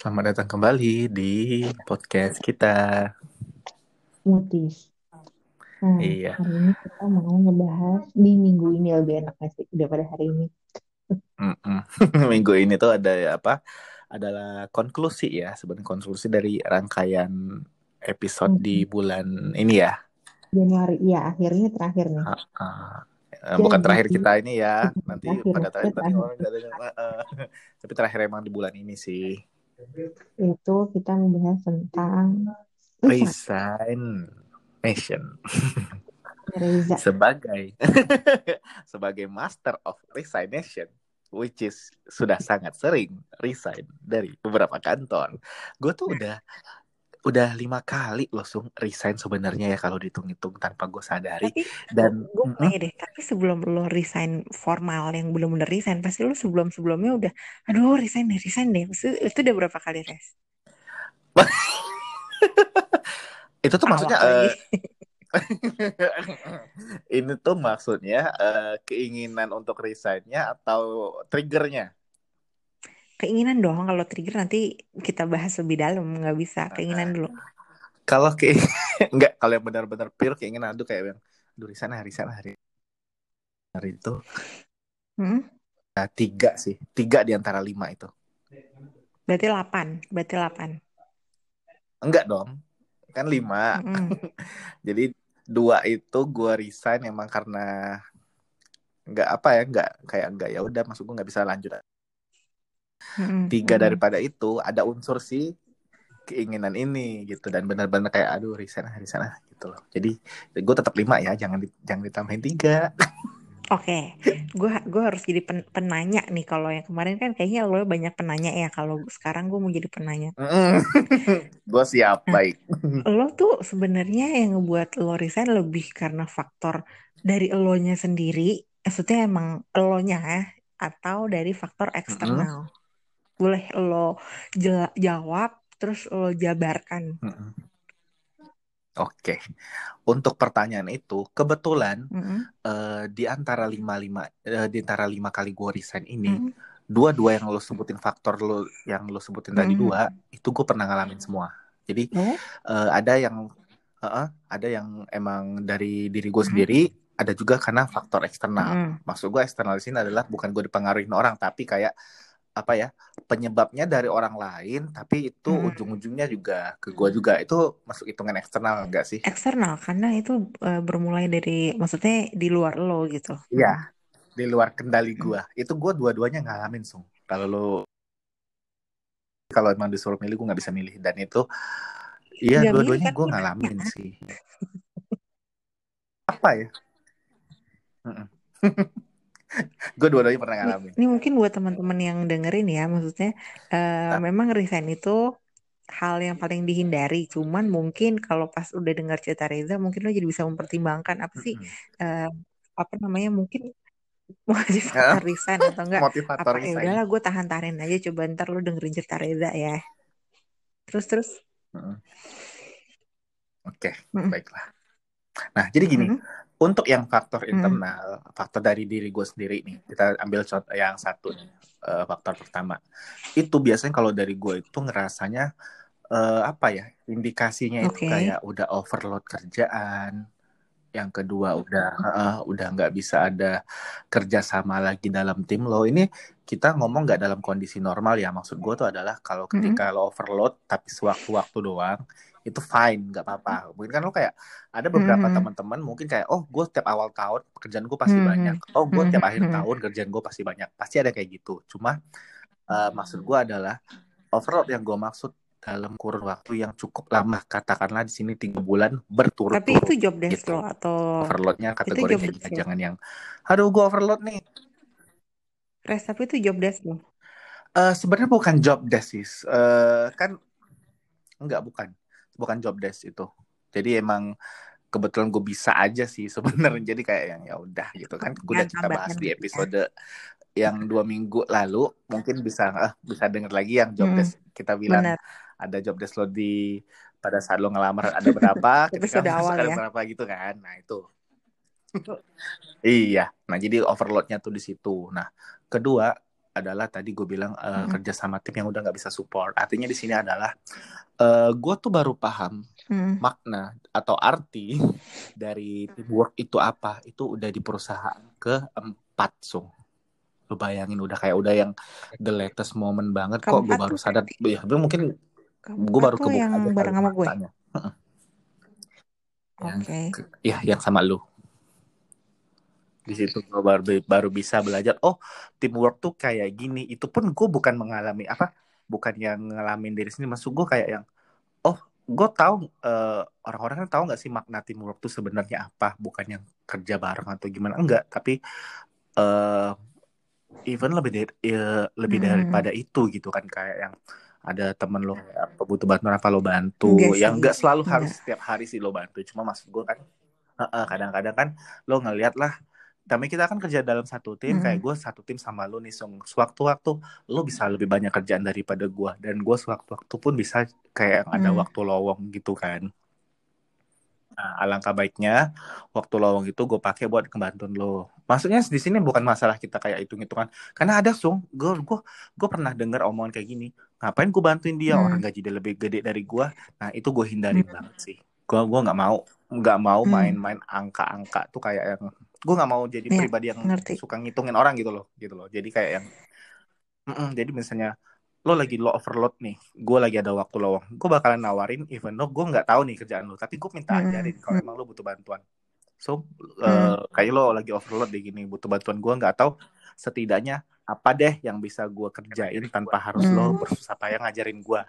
Selamat datang kembali di podcast kita. Mutis. Nah, Iya. hari ini kita mau ngebahas di minggu ini lebih enak sih daripada hari ini. Minggu ini tuh ada apa? Adalah konklusi ya, sebenarnya konklusi dari rangkaian episode di Hmm, bulan ini ya. Januari, iya akhirnya terakhir nih. Ah, ah. Eh, Bukan Jadi, terakhir kita ini ya, nanti terakhir, pada terakhir ya, nanti terakhir orang. Tapi terakhir emang di bulan ini sih. Itu kita membahas tentang Resignation Reza. sebagai sebagai master of resignation which is sudah sangat sering resign dari beberapa kantor. Gue tuh udah udah lima kali loh sung resign sebenarnya ya kalau dihitung-hitung tanpa gue sadari Tapi dan gue mm-mm, nanya deh, tapi sebelum lo resign formal yang belum bener resign, pasti lo sebelum-sebelumnya udah, aduh resign deh, resign deh. Itu, itu udah berapa kali res? itu tuh maksudnya eh, ini tuh maksudnya eh, keinginan untuk resignnya atau triggernya Keinginan dong, kalau trigger nanti kita bahas lebih dalam, nggak bisa. Keinginan dulu. kalau ke enggak kalau yang benar-benar pure keinginan aduh kayak yang aduh resign hari resign hari hari itu Hmm? Nah, tiga sih tiga di antara lima itu Berarti 8, berarti 8. enggak dong kan lima Mm-mm. jadi dua itu gue resign emang karena nggak apa ya nggak kayak enggak ya udah masuk gue nggak bisa lanjut Tiga daripada itu ada unsur sih keinginan ini gitu dan benar-benar kayak aduh resign ah, resign ah, gitu loh jadi gue tetap lima ya jangan di- jangan ditambahin tiga Oke, gue gue harus jadi pen- penanya nih. Kalau yang kemarin kan kayaknya lo banyak penanya ya. Kalau sekarang gue mau jadi penanya. gue siap Nah, baik lo tuh sebenarnya yang ngebuat lo resign lebih karena faktor dari elonya sendiri, maksudnya emang elonya ya, atau dari faktor eksternal. Boleh lo jawab, terus lo jabarkan. Mm-mm. Oke, untuk pertanyaan itu kebetulan Mm-mm. eh, di antara lima lima eh, di antara lima kali gue resign ini Mm-mm. dua-dua yang lo sebutin faktor lo yang lo sebutin tadi Mm-mm. dua itu gue pernah ngalamin semua. Jadi Oh, eh, ada yang eh, ada yang emang dari diri gue Mm-mm. sendiri, ada juga karena faktor eksternal. Mm-mm. Maksud gue eksternal di sini adalah bukan gue dipengaruhi orang, tapi kayak apa ya penyebabnya dari orang lain, tapi itu Mm-mm. ujung-ujungnya juga ke gue juga. Itu masuk hitungan eksternal enggak sih? Eksternal karena itu eh, bermulai dari, maksudnya di luar lo gitu. Iya, di luar kendali gue. Itu gue dua-duanya ngalamin sung. Kalau lo kalau emang disuruh milih gue nggak bisa milih dan itu iya dua-duanya kan gue ngalamin sih. Apa ya? Gue dua-duanya pernah Ini, ngalamin. ini mungkin buat teman-teman yang dengerin ya, maksudnya eh, Nah, memang resign itu hal yang paling dihindari. Cuman mungkin kalau pas udah dengar cerita Reza, mungkin lo jadi bisa mempertimbangkan apa sih eh, apa namanya mungkin motivator Ya, resign atau enggak motivator apa ya resign. udahlah gue tahan-tahanin aja coba ntar lo dengerin cerita Reza ya. Terus terus. Mm-mm. Oke, Mm-mm. baiklah. Nah, jadi gini, Mm-mm. Untuk yang faktor Mm-mm. internal, faktor dari diri gue sendiri nih, kita ambil contoh yang satu nih, eh, faktor pertama. Itu biasanya kalau dari gue itu ngerasanya eh, apa ya, indikasinya itu Oke. kayak udah overload kerjaan. Yang kedua udah eh, udah nggak bisa ada kerjasama lagi dalam tim lo. Ini kita ngomong nggak dalam kondisi normal ya. Maksud gue tuh adalah kalau ketika lo overload tapi sewaktu-waktu doang itu fine nggak apa-apa. Mungkin kan lo kayak ada beberapa Mm-mm. teman-teman mungkin kayak oh gue setiap awal tahun pekerjaan gue pasti banyak. Mm-mm. Oh gue tiap akhir Mm-mm. tahun kerjaan gue pasti banyak. Pasti ada kayak gitu. Cuma eh, maksud gue adalah overload yang gue maksud dalam kurun waktu yang cukup lama. Katakanlah di sini tiga bulan Tapi itu berturut-turut job desk gitu. lo atau overloadnya itu kategori job kayak desk gini lo? jangan yang aduh gue overload nih. Res, tapi itu job desk lo. Eh sebenarnya bukan job desk sih. Eh, kan enggak bukan. Bukan job desk itu. Jadi emang kebetulan gue bisa aja sih sebenarnya. Jadi kayak yang ya udah gitu kan. Udah Yang kita bahas di gitu ya. episode yang dua minggu lalu. Mungkin bisa eh, bisa denger lagi yang job Mm-mm. desk kita bilang. Benar. Ada job desk lo di pada saat lo ngelamar ada berapa ketika masuk awal ada ya. berapa gitu kan nah itu Iya, nah jadi overloadnya tuh di situ. Nah, kedua adalah tadi gue bilang uh, Mm-mm. kerja sama tim yang udah nggak bisa support. Artinya di sini adalah uh, gue tuh baru paham Mm. makna atau arti dari teamwork itu apa. Itu udah di perusahaan keempat, so. Lu bayangin udah kayak udah yang the latest moment banget kok gue baru sadar. Ya, tapi mungkin gue baru kebuka yang aja bareng sama gue. Oke. ke- ya yang sama lu. Di situ gue baru baru bisa belajar. Oh, teamwork tuh kayak gini. Itu pun gue bukan mengalami apa, bukan yang ngalamin dari sini. Maksud gue kayak yang, oh, gue tahu eh, orang-orang kan tahu nggak sih makna teamwork tuh sebenarnya apa? Bukan yang kerja bareng atau gimana? Enggak. Tapi eh even lebih dari ya, lebih Mm-mm. daripada itu gitu kan kayak yang ada temen lo apa butuh bantuan apa lo bantu Enggak yang sih. enggak selalu harus Enggak. setiap hari sih lo bantu cuma maksud gue kan kadang-kadang kan lo ngeliat lah tapi kita kan kerja dalam satu tim kayak Mm-mm. gue satu tim sama lo nih sewaktu-waktu lo bisa lebih banyak kerjaan daripada gue dan gue sewaktu-waktu pun bisa kayak yang ada Mm. waktu lowong gitu kan Nah, alangkah baiknya waktu lowong itu gue pakai buat kebantuan lo. Maksudnya di sini bukan masalah kita kayak hitung hitungan. Karena ada sung, gue gue gue pernah dengar omongan kayak gini. Ngapain gue bantuin dia orang Mm. gaji dia lebih gede dari gue? Nah itu gue hindarin Mm. banget sih. Gue gue nggak mau nggak mau Mm. main-main angka-angka tuh kayak yang gue nggak mau jadi Ya, pribadi yang ngerti. suka ngitungin orang gitu loh gitu loh. Jadi kayak yang Mm-mm, jadi misalnya lo lagi lo overload nih, gue lagi ada waktu lowong, gue bakalan nawarin even though gue nggak tahu nih kerjaan lo, tapi gue minta Mm-mm. ajarin kalau Mm. emang lo butuh bantuan. So Mm. eh, kayak lo lagi overload deh gini, butuh bantuan gue nggak tahu setidaknya apa deh yang bisa gue kerjain tanpa harus lo Mm. bersusah payah ngajarin gue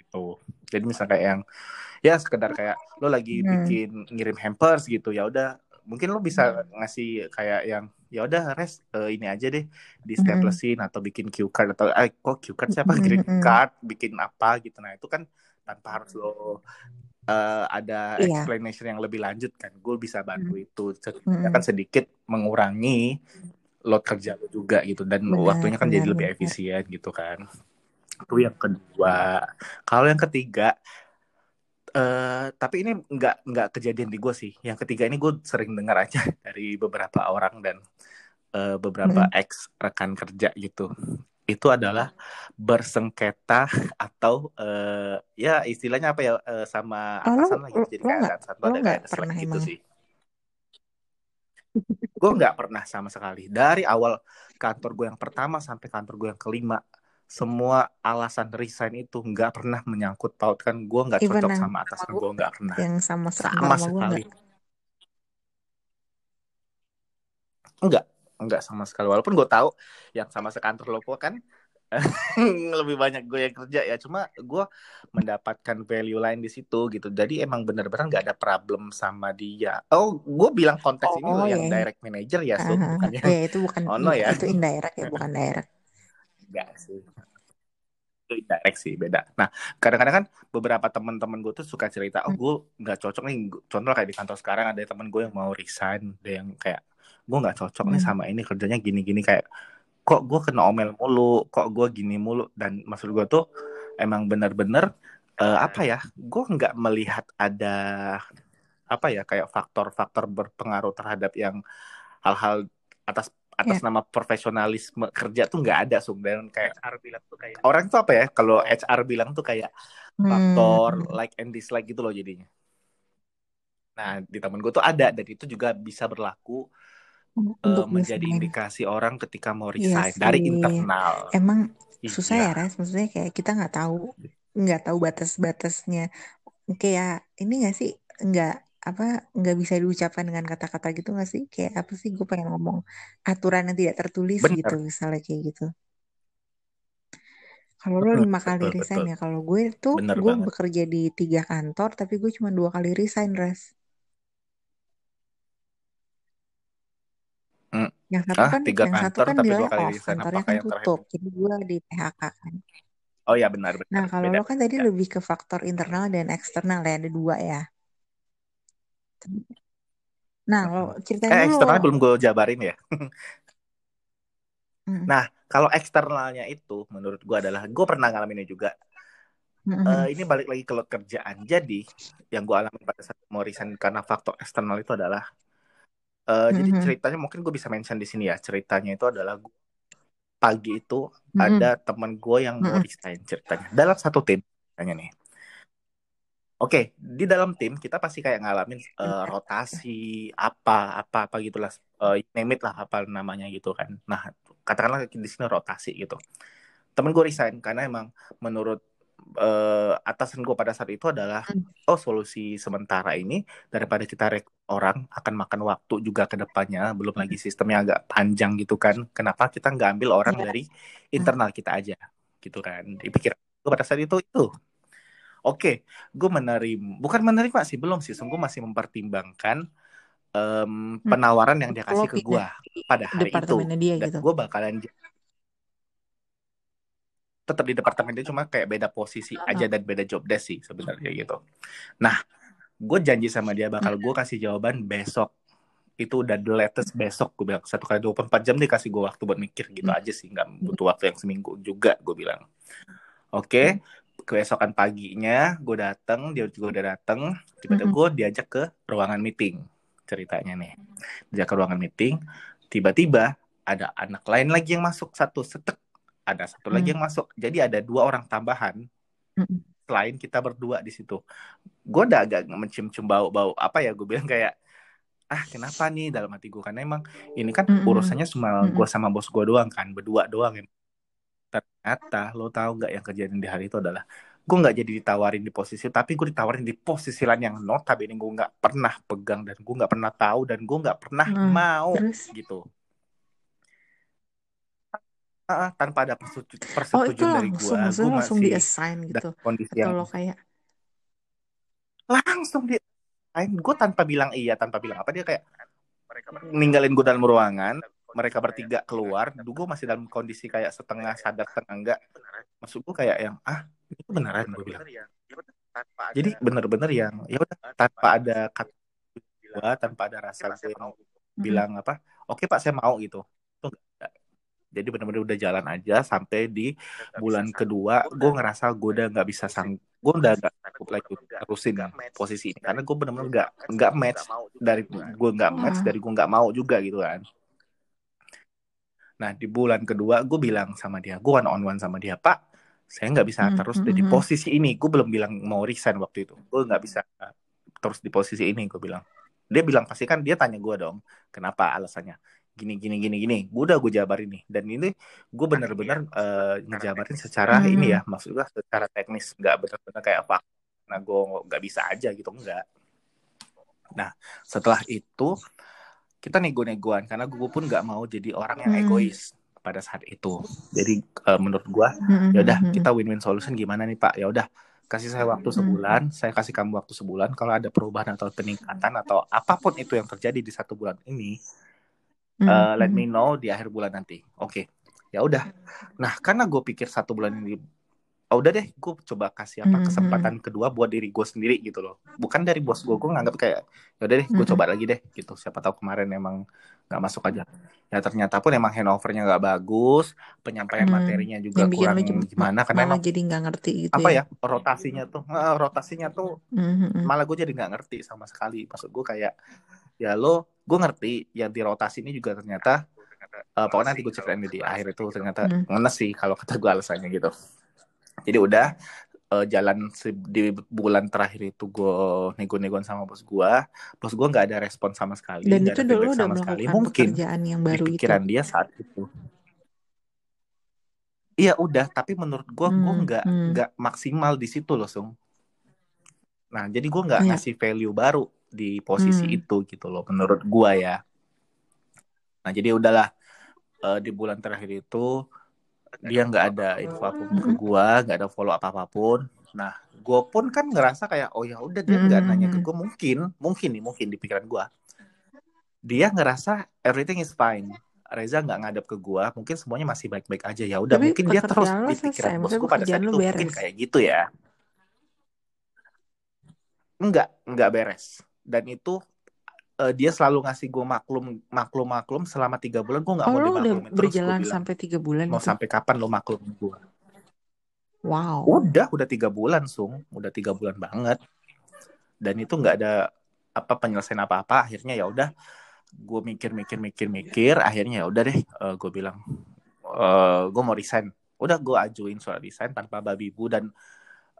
gitu. Jadi misalnya kayak yang ya sekedar kayak lo lagi Mm. bikin ngirim hampers gitu ya udah mungkin lo bisa ngasih kayak yang ya udah res eh, ini aja deh di staplesin atau bikin cue card atau eh kok cue card siapa Mm, greeting mm. card bikin apa gitu nah itu kan tanpa harus lo eh, ada Iya. explanation yang lebih lanjut kan gue bisa bantu Mm. itu setidaknya Mm. kan sedikit mengurangi load kerja lo juga gitu dan Benar, waktunya kan jadi benar, lebih benar. efisien gitu kan itu yang kedua kalau yang ketiga eh tapi ini nggak nggak kejadian di gue sih yang ketiga ini gue sering dengar aja dari beberapa orang dan eh, beberapa Mm. ex rekan kerja gitu itu adalah bersengketa atau eh, ya istilahnya apa ya eh, sama Oh, atasan lah gitu. Jadi kayak nggak, ada kayak pernah gitu emang? sih. Gue nggak pernah sama sekali. Dari awal kantor gue yang pertama sampai kantor gue yang kelima semua alasan resign itu nggak pernah menyangkut pautkan gue nggak cocok sama atasan gue nggak pernah. Yang sama sama sama sekali. Nggak? enggak enggak sama sekali. Walaupun gue tahu yang sama sekantor lo gue kan lebih banyak gue yang kerja ya. Cuma gue mendapatkan value lain di situ gitu. Jadi emang bener-bener nggak ada problem sama dia. Oh gue bilang konteks ini Oh lo yang ya, direct manager ya so Aha. bukan Oh yang ya itu bukan ono iya, ya. itu indirect ya bukan direct. enggak sih. Itu indirect sih beda. Nah kadang-kadang kan beberapa teman-teman gue tuh suka cerita oh Hmm. gue nggak cocok nih contoh kayak di kantor sekarang ada teman gue yang mau resign ada yang kayak gue nggak cocok nih Hmm. sama ini kerjanya gini-gini kayak kok gue kena omel mulu kok gue gini mulu dan maksud gue tuh emang bener-bener eh, apa ya gue nggak melihat ada apa ya kayak faktor-faktor berpengaruh terhadap yang hal-hal atas atas Ya. nama profesionalisme kerja tuh nggak ada sung dan kayak HR bilang tuh kayak orang tuh apa ya kalau HR bilang tuh kayak faktor Hmm. like and dislike gitu loh jadinya nah di temen gue tuh ada dan itu juga bisa berlaku Untuk menjadi desain. indikasi orang ketika mau Iya resign dari sih. internal Emang susah ya iya Res, maksudnya kayak kita nggak tahu nggak tahu batas-batasnya. Kayak ini nggak sih nggak apa nggak bisa diucapkan dengan kata-kata gitu nggak sih? Kayak apa sih gue pengen ngomong aturan yang tidak tertulis bener gitu misalnya kayak gitu. Kalau lo lima kali betul resign betul ya, kalau gue tuh bener gue banget bekerja di tiga kantor tapi gue cuma dua kali resign Res. Hmm. Yang satu ah kan tiga yang satu kantor kan tapi dua kali layoff, resign kantornya apakah kan yang terakhir tutup. Jadi gue di PHK kan. oh ya benar benar Nah, kalau beda lo kan tadi beda lebih ke faktor internal dan eksternal ya, ada dua ya. Nah, lo ceritain eh dulu. eksternalnya belum gue jabarin ya Mm, nah kalau eksternalnya itu menurut gue adalah gue pernah ngalaminnya juga Eh, ini balik lagi ke kerjaan. Jadi yang gue alami pada saat mau resign karena faktor eksternal itu adalah, eh, jadi mm, ceritanya mungkin gue bisa mention di sini ya. Ceritanya itu adalah gue pagi itu Mm-mm. ada teman gue yang mau Mm-mm. resign ceritanya dalam satu tim tanya nih Oke, di dalam tim kita pasti kayak ngalamin eh, rotasi apa apa apa gitulah, eh, name it lah apa namanya gitu kan. Nah, katakanlah di sini rotasi gitu. Temen gue resign karena emang menurut eh, atasan gue pada saat itu adalah Mm. oh solusi sementara ini daripada kita rekrut orang akan makan waktu juga ke depannya, belum lagi sistemnya agak panjang gitu kan. Kenapa kita nggak ambil orang Iya. dari internal kita aja gitu kan? Dipikir gue pada saat itu itu. Oke, gue menerima, bukan menerima sih, belum sih, sungguh masih mempertimbangkan em, Hmm. penawaran yang dia kasih ke gue pada hari itu, dia gitu. gue bakalan tetap di departemen dia cuma kayak beda posisi Oh. aja dan beda job desk sih sebenarnya gitu. Nah, gue janji sama dia bakal gue kasih jawaban besok. Itu udah the latest besok gue bilang satu kali 24 jam dia kasih gue waktu buat mikir gitu Hmm. aja sih nggak butuh waktu yang seminggu juga gue bilang. Oke, keesokan paginya gue datang, dia juga udah datang. Tiba-tiba Mm-mm. gue diajak ke ruangan meeting ceritanya nih. Diajak ke ruangan meeting, tiba-tiba ada anak lain lagi yang masuk satu setek, ada satu lagi Hmm. yang masuk. Jadi ada dua orang tambahan Mm-mm. selain kita berdua di situ. Gue udah agak mencium-cium bau-bau apa ya? Gue bilang kayak ah kenapa nih dalam hati gue karena emang ini kan Mm-mm. urusannya cuma Mm-mm. gue sama bos gue doang kan berdua doang ya ternyata lo tahu nggak yang kejadian di hari itu adalah gue nggak jadi ditawarin di posisi tapi gue ditawarin di posisi lain yang notabene gue nggak pernah pegang dan gue nggak pernah tahu dan gue nggak pernah Hmm. mau Terus? gitu Ah, tanpa ada persetu- Oh itu persetujuan dari gue langsung, maksudnya gue langsung masih di-assign gitu? kondisi Atau yang lo kayak, langsung dia gue tanpa bilang iya tanpa bilang apa dia kayak ninggalin gue dalam ruangan mereka bertiga keluar gue masih dalam kondisi kayak setengah sadar setengah enggak maksud gue kayak yang ah itu beneran gue bilang jadi bener-bener yang ya udah tanpa ada kata gue tanpa ada rasa gue Mm-mm. bilang apa oke pak saya mau gitu Itu enggak. Jadi bener-bener udah jalan aja sampai di bulan kedua gue ngerasa gue udah nggak bisa sang gue udah nggak cukup lagi terusin posisi ini. karena gue bener-bener nggak nggak match dari gue nggak match dari gue nggak mau juga gitu kan. Nah di bulan kedua gue bilang sama dia gue one on one sama dia pak saya nggak bisa Hmm, terus hmm, di hmm. posisi ini. Gue belum bilang mau resign waktu itu. Gue nggak bisa terus di posisi ini gue bilang. Dia bilang pasti kan dia tanya gue dong kenapa alasannya gini gini gini gini. Gue udah gue jabarin nih. Dan ini gue bener-bener eh, ngejabarin secara Hmm. ini ya. Maksud gue secara teknis. Nggak bener-bener kayak apa nah gue nggak bisa aja gitu. Enggak nah setelah itu kita nego-negoan. Karena gue pun nggak mau jadi orang yang Hmm. egois pada saat itu. Jadi eh, menurut gue Mm-mm. ya udah kita win-win solution gimana nih pak? Ya udah kasih saya waktu Hmm. sebulan. Saya kasih kamu waktu sebulan. Kalau ada perubahan atau peningkatan atau apa pun itu yang terjadi di satu bulan ini Mm, eh, let mm. me know di akhir bulan nanti oke ya udah nah karena gue pikir satu bulan ini oh, udah deh gue coba kasih apa Mhm. kesempatan kedua buat diri gue sendiri gitu loh bukan dari bos gue gue nganggap kayak ya udah deh gue Mhm. coba lagi deh gitu siapa tahu kemarin emang nggak masuk aja ya ternyata pun emang handovernya nggak bagus penyampaian Hmm. materinya juga Yang kurang gimana karena malah emang jadi nggak ngerti gitu apa ya. ya rotasinya tuh eh, rotasinya tuh Mhm. malah gue jadi nggak ngerti sama sekali maksud gue kayak ya lo gue ngerti yang di rotasi ini juga ternyata eh, pokoknya nanti gue ceritain di akhir itu ternyata Hmm. ngenes sih kalau kata gue alasannya gitu jadi udah eh, jalan di bulan terakhir itu gue nego-negoan sama bos gue bos gue nggak ada respon sama sekali Dan nggak itu udah udah sama sekali mungkin pekerjaan yang di baru itu. pikiran dia saat itu iya udah tapi menurut gue gue Hmm. nggak Hmm. nggak maksimal di situ loh sung nah jadi gue nggak Iya. ngasih value baru di posisi Hmm. itu gitu loh menurut gue ya nah jadi udahlah eh, di bulan terakhir itu dia nggak ada info apa pun ke Hmm. gue nggak ada follow up apa pun nah gue pun kan ngerasa kayak oh ya udah dia nggak Hmm. nanya ke gue mungkin mungkin nih mungkin di pikiran gue dia ngerasa everything is fine Reza nggak ngadap ke gua, mungkin semuanya masih baik-baik aja ya. Udah mungkin dia terus di pikiran selesai, bosku pada saat itu mungkin beres. kayak gitu ya. Enggak, enggak beres. Dan itu eh, dia selalu ngasih gue maklum maklum maklum selama tiga bulan gue nggak Oh mau lo udah terus berjalan bilang. sampai tiga bulan mau itu? sampai kapan lo maklum gue Wow. udah udah tiga bulan sung. Udah tiga bulan banget. Dan itu nggak ada apa penyelesaian apa apa akhirnya ya udah gue mikir mikir mikir mikir. Akhirnya ya udah deh gue bilang eh gue mau resign. Udah gue ajuin surat resign tanpa babi bu dan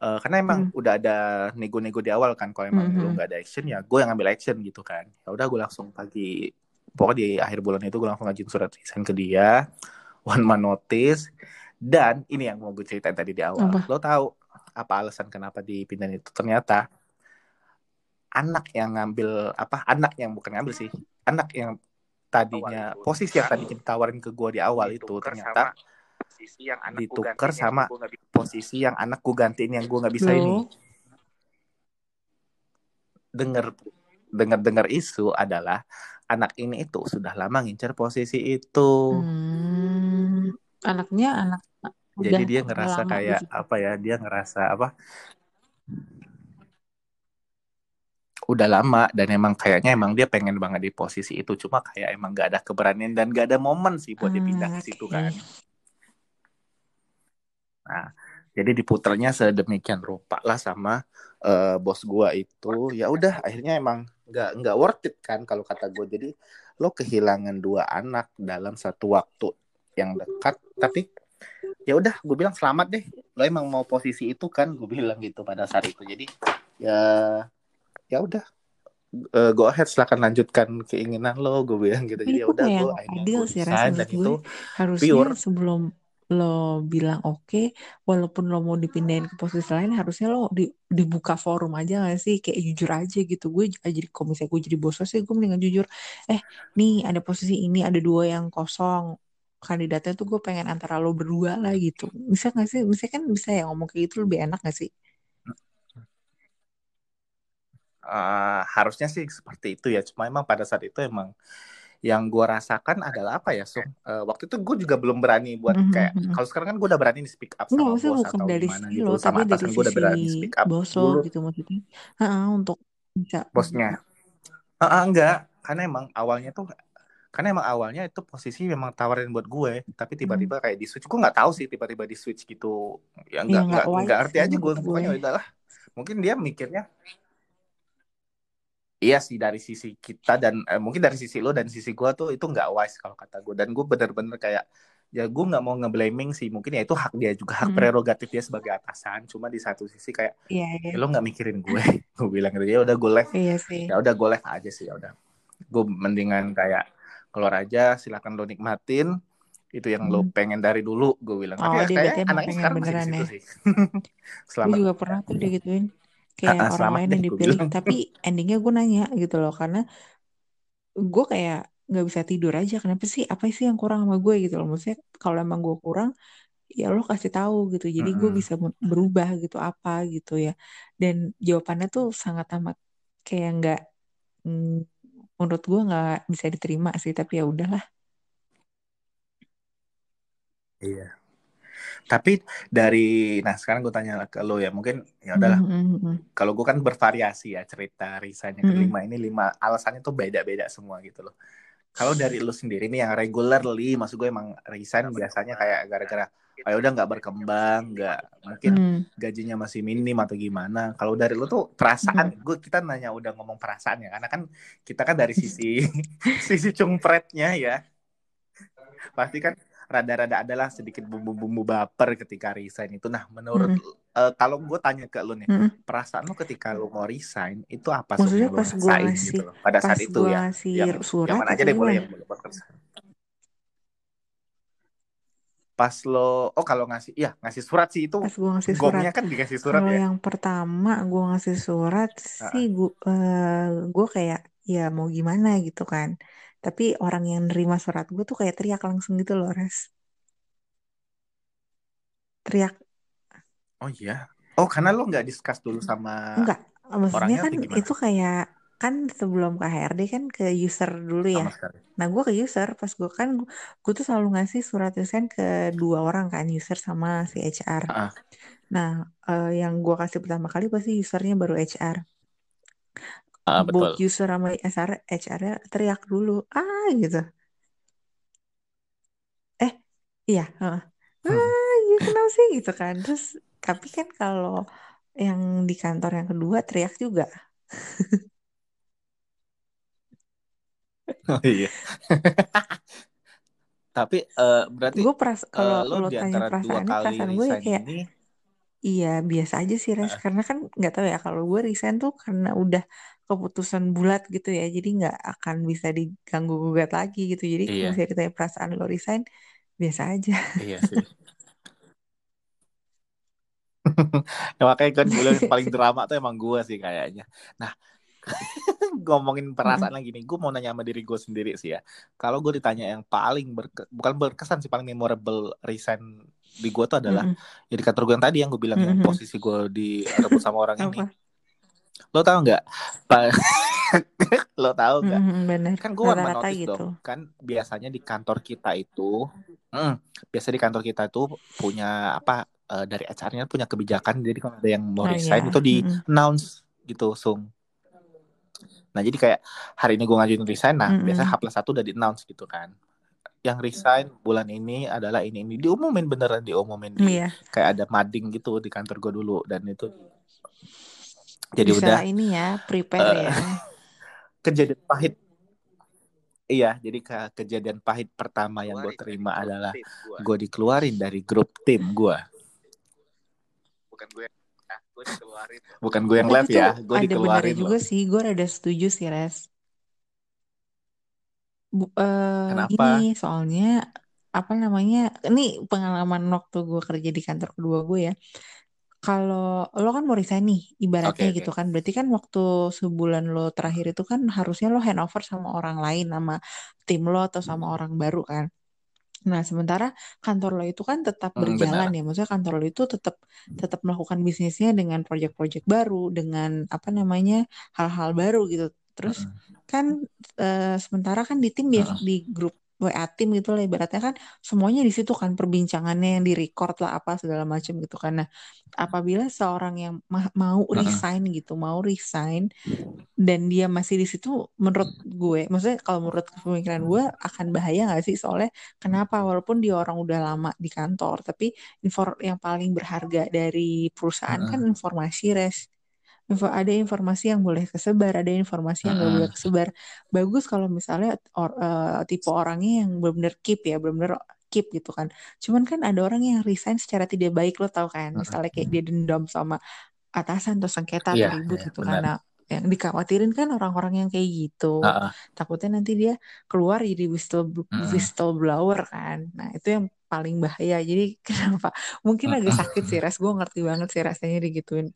eh, karena emang Hmm. udah ada nego-nego di awal kan kalau emang Hmm, lu hmm. nggak ada action ya gue yang ngambil action gitu kan ya udah gue langsung pagi pokoknya di akhir bulan itu gue langsung ngajuin surat resign ke dia one month notice dan ini yang mau gue ceritain tadi di awal Apa? lo tahu apa alasan kenapa dipindahin itu ternyata anak yang ngambil apa anak yang bukan ngambil sih anak yang tadinya posisi yang tadi ditawarin ke gue di awal itu ternyata ditukar sama posisi yang anak gue gantiin yang gue nggak bisa ini dengar dengar dengar isu adalah anak ini itu sudah lama ngincer posisi itu Hmm. Anaknya anak jadi udah dia ngerasa lama kayak gitu. apa ya dia ngerasa apa udah lama dan emang kayaknya emang dia pengen banget di posisi itu cuma kayak emang gak ada keberanian dan gak ada momen sih buat dia pindah ke situ Oke. kan nah jadi diputernya sedemikian rupa lah sama eh, bos gua itu. Ya udah akhirnya emang nggak nggak worth it kan kalau kata gue jadi lo kehilangan dua anak dalam satu waktu yang dekat. Tapi ya udah gue bilang selamat deh. Lo emang mau posisi itu kan gue bilang gitu pada saat itu. Jadi ya ya udah. Eh, go ahead silakan lanjutkan keinginan lo gue bilang gitu. Jadi ya udah gue gue sih dan menurut itu gue harusnya pure. sebelum lo bilang oke walaupun lo mau dipindahin ke posisi lain harusnya lo di- dibuka forum aja gak sih? Kayak jujur aja gitu. Gue jadi misalnya gue jadi bos sih gue mendingan jujur eh nih ada posisi ini ada dua yang kosong. Kandidatnya tuh gue pengen antara lo berdua lah gitu. Bisa gak sih? Bisa kan bisa ya ngomong kayak gitu lebih enak gak sih? Eh, harusnya sih seperti itu ya. Cuma emang pada saat itu emang yang gue rasakan adalah apa ya Sung Eh, waktu itu gue juga belum berani buat Mhm, kayak mhm. kalau sekarang kan gue udah berani speak up sama bos atau dari gimana gitu lo, sama atasan gue udah berani speak up bos lo gitu maksudnya. Heeh, untuk bisa. bosnya ah, enggak karena emang awalnya tuh karena emang awalnya itu posisi memang tawarin buat gue tapi Hmm. tiba-tiba kayak di switch gue nggak tahu sih tiba-tiba di switch gitu ya Ya nggak nggak nggak ngerti aja gue. pokoknya udahlah mungkin dia mikirnya Iya sih dari sisi kita dan eh, mungkin dari sisi lo dan sisi gue tuh itu nggak wise kalau kata gue dan gue bener-bener kayak ya gue nggak mau ngeblaming sih mungkin ya itu hak dia juga hak Mm-mm. prerogatif dia sebagai atasan cuma di satu sisi kayak Iya, iya. ya lo nggak mikirin gue gue bilang gitu ya udah gue left sih. ya udah gue left aja sih ya udah gue mendingan kayak keluar aja silakan lo nikmatin itu yang lo Hmm. pengen dari dulu gue bilang Oh, tapi ya anaknya pengen sekarang masih beneran situ ya. sih Gue selamat juga pernah tuh digituin. Kayak ah, orang lain yang dipilih. Tapi endingnya gue nanya gitu loh. Karena gue kayak nggak bisa tidur aja. Kenapa sih? Apa sih yang kurang sama gue gitu loh. Maksudnya kalau emang gue kurang, ya lo kasih tahu gitu. Jadi gue bisa berubah gitu apa gitu ya. Dan jawabannya tuh sangat amat kayak nggak, mm, menurut gue nggak bisa diterima sih. Tapi ya udahlah. iya Tapi dari, nah sekarang gue tanya ke lo ya, mungkin ya Hmm, udahlah. hmm, hmm. Kalau gue kan bervariasi ya cerita risanya Hmm, kelima ini lima alasannya tuh beda-beda semua gitu loh. Kalau dari lo sendiri nih yang regularly, maksud gue emang resign biasanya kayak gara-gara, oh ya udah nggak berkembang, nggak mungkin hmm, gajinya masih minim atau gimana. Kalau dari lo tuh hmm. perasaan, gue kita nanya udah ngomong perasaan ya, karena kan kita kan dari sisi sisi cungpretnya ya, pasti kan rada-rada adalah sedikit bumbu-bumbu baper ketika resign itu. Nah, menurut Hmm, eh, kalau gue tanya ke lu nih, hmm. perasaan lu ketika lu mau resign itu apa Maksudnya pas gue ngasih, gitu loh pada pas saat itu ya? ngasih Yang yang mana aja deh boleh yang boleh. Pas lo, oh kalau ngasih, iya ngasih surat sih itu Pas gue ngasih surat. kan dikasih surat Kalau ya. yang pertama gue ngasih surat Heeh. sih gue gue kayak ya mau gimana gitu kan. Tapi orang yang nerima surat gue tuh kayak teriak langsung gitu loh, Res. Teriak. Oh iya. Oh karena lo nggak discuss dulu sama Enggak, maksudnya orangnya kan itu kayak kan sebelum ke HRD kan ke user dulu ya. Nah gue ke user pas gue kan gue tuh selalu ngasih surat resign ke dua orang kan user sama si HR. Heeh. Nah eh, yang gue kasih pertama kali pasti usernya baru HR. Ah, Both betul. user sama HR HR-nya teriak dulu ah gitu. Eh iya. heeh. Hmm. Ah iya kenapa sih gitu kan. Terus tapi kan kalau yang di kantor yang kedua teriak juga. Oh iya. Tapi eh, berarti gue peras eh, kalau lo lo di tanya antara dua perasaannya kali perasaan gue ya resign kayak ini, iya biasa aja sih res eh, karena kan nggak tahu ya kalau gue resign tuh karena udah keputusan bulat gitu ya jadi nggak akan bisa diganggu gugat lagi gitu jadi kalau iya, misalnya ditanya perasaan lo resign biasa aja iya sih. Ya, makanya kan yang paling drama tuh emang gue sih kayaknya. Nah, ngomongin perasaan lagi nih, gue mau nanya sama diri gue sendiri sih ya. Kalau gue ditanya yang paling berke- bukan berkesan sih, paling memorable resign di gue tuh adalah Mm-mm. ya di kantor gue yang tadi yang gue bilang yang Mm-mm. posisi gue direbut sama orang ini. Lo tau nggak? Lo tau nggak? Mm-mm, bener Kan gue rata-rata notice gitu dong. Kan biasanya di kantor kita itu, hmm, biasa di kantor kita itu punya apa? eh, dari HR-nya punya kebijakan. Jadi kalau ada yang mau oh resign iya itu di Mm-mm. announce gitu, sung. Nah jadi kayak hari ini gue ngajuin resign, nah biasanya H plus satu udah di announce gitu kan. Yang resign bulan ini adalah ini ini diumumin beneran diumumin di iya kayak ada mading gitu di kantor gue dulu dan itu jadi bisa udah ini ya prepare eh, ya. kejadian pahit. Iya, jadi ke kejadian pahit pertama yang gue terima adalah gue dikeluarin dari grup tim gue. bukan gue ya gue dikeluarin. Bukan gue yang left ya, gue ada dikeluarin juga loh. sih gue rada setuju sih res. Bu- eh, Kenapa? gini soalnya apa namanya ini pengalaman waktu gue kerja di kantor kedua gue ya kalau lo kan mau resign nih ibaratnya oke. gitu kan berarti kan waktu sebulan lo terakhir itu kan harusnya lo handover sama orang lain sama tim lo atau sama orang baru kan Nah, sementara kantor lo itu kan tetap Hmm, berjalan benar. ya. Maksudnya kantor lo itu tetap tetap melakukan bisnisnya dengan proyek-proyek baru, dengan apa namanya hal-hal baru gitu. Terus Mm-mm. kan eh, sementara kan di tim bias Mm-mm. di grup WA tim gitu lah ibaratnya kan semuanya di situ kan perbincangannya yang di record lah apa segala macam gitu kan. Nah, apabila seorang yang ma- mau resign gitu, mau resign dan dia masih di situ menurut gue maksudnya kalau menurut pemikiran gue akan bahaya nggak sih soalnya kenapa walaupun dia orang udah lama di kantor tapi infor yang paling berharga dari perusahaan kan Mm-mm. informasi res Info, ada informasi yang boleh kesebar ada informasi yang nggak boleh Mm-mm. kesebar. Bagus kalau misalnya or- eh, tipe orangnya yang benar-benar keep ya benar-benar keep gitu kan. Cuman kan ada orang yang resign secara tidak baik lo tau kan? Misalnya kayak dia dendam sama atasan atau sengketa atau Iya, ribut iya, gitu benar. karena yang dikhawatirin kan orang-orang yang kayak gitu. Ah, ah. takutnya nanti dia keluar jadi whistle Mm-mm. whistleblower kan. Nah itu yang paling bahaya. Jadi kenapa? Mungkin agak Mm-mm. sakit sih ras gue ngerti banget sih rasanya digituin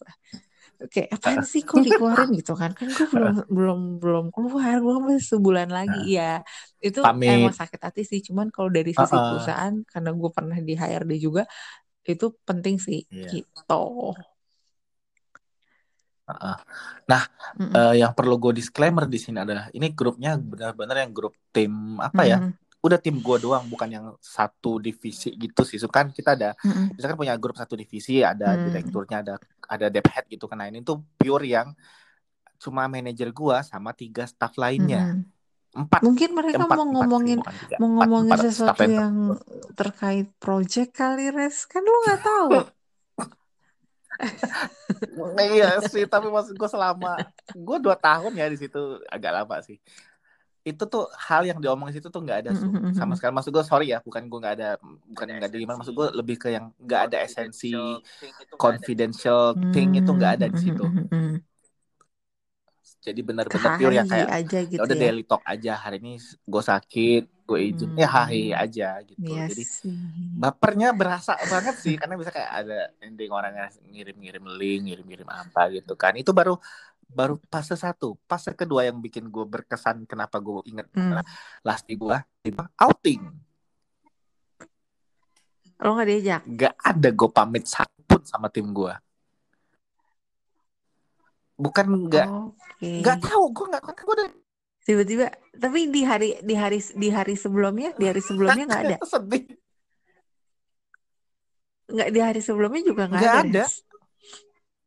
kayak apaan sih kok dikeluarin gitu kan kan gue belum belum belum keluar gue masih sebulan lagi ya itu emang Pamit. sakit hati sih cuman kalau dari sisi ah. perusahaan karena gue pernah di HRD juga itu penting sih Iya. gitu Ah, ah. Nah, Mm-mm. eh, yang perlu gue disclaimer di sini adalah ini grupnya benar-benar yang grup tim apa ya? Udah tim gue doang, bukan yang satu divisi gitu sih. So, kan kita ada, Mm-mm. misalkan punya grup satu divisi, ada Mm. direkturnya, ada ada dep head gitu. Kan Nah, ini tuh pure yang cuma manajer gue sama tiga staff lainnya. Mm-mm. Empat, Mungkin mereka empat, mau empat ngomongin bukan tiga. mau Empat, ngomongin empat sesuatu lain. yang terkait project kali res kan lu nggak tahu iya sih, tapi maksud gue selama gue dua tahun ya di situ agak lama sih. Itu tuh hal yang diomongin situ tuh nggak ada Sum. Mm-mm. sama sekali. Maksud gue sorry ya, bukan gue nggak ada, bukan nggak ada gimana. Maksud gue lebih ke yang nggak ada esensi confidential thing itu nggak ada di situ. Mm-mm. Jadi benar-benar pure yang kayak aja ya gitu udah ya daily talk aja. Hari ini gue sakit, gue izin, ya hahi Hmm. aja gitu. Iya Jadi sih bapernya berasa banget sih karena bisa kayak ada ending orang yang ngirim-ngirim link, ngirim-ngirim apa gitu kan. Itu baru baru fase satu. Fase kedua yang bikin gue berkesan kenapa gue inget Hmm. adalah last di gue outing. lo nggak diajak Gak ada gue pamit satupun sama tim gue. Bukan nggak oke nggak tahu gue nggak kan gue udah tiba-tiba tapi di hari di hari di hari sebelumnya di hari sebelumnya nggak ada sedih. nggak di hari sebelumnya juga nggak ada ada.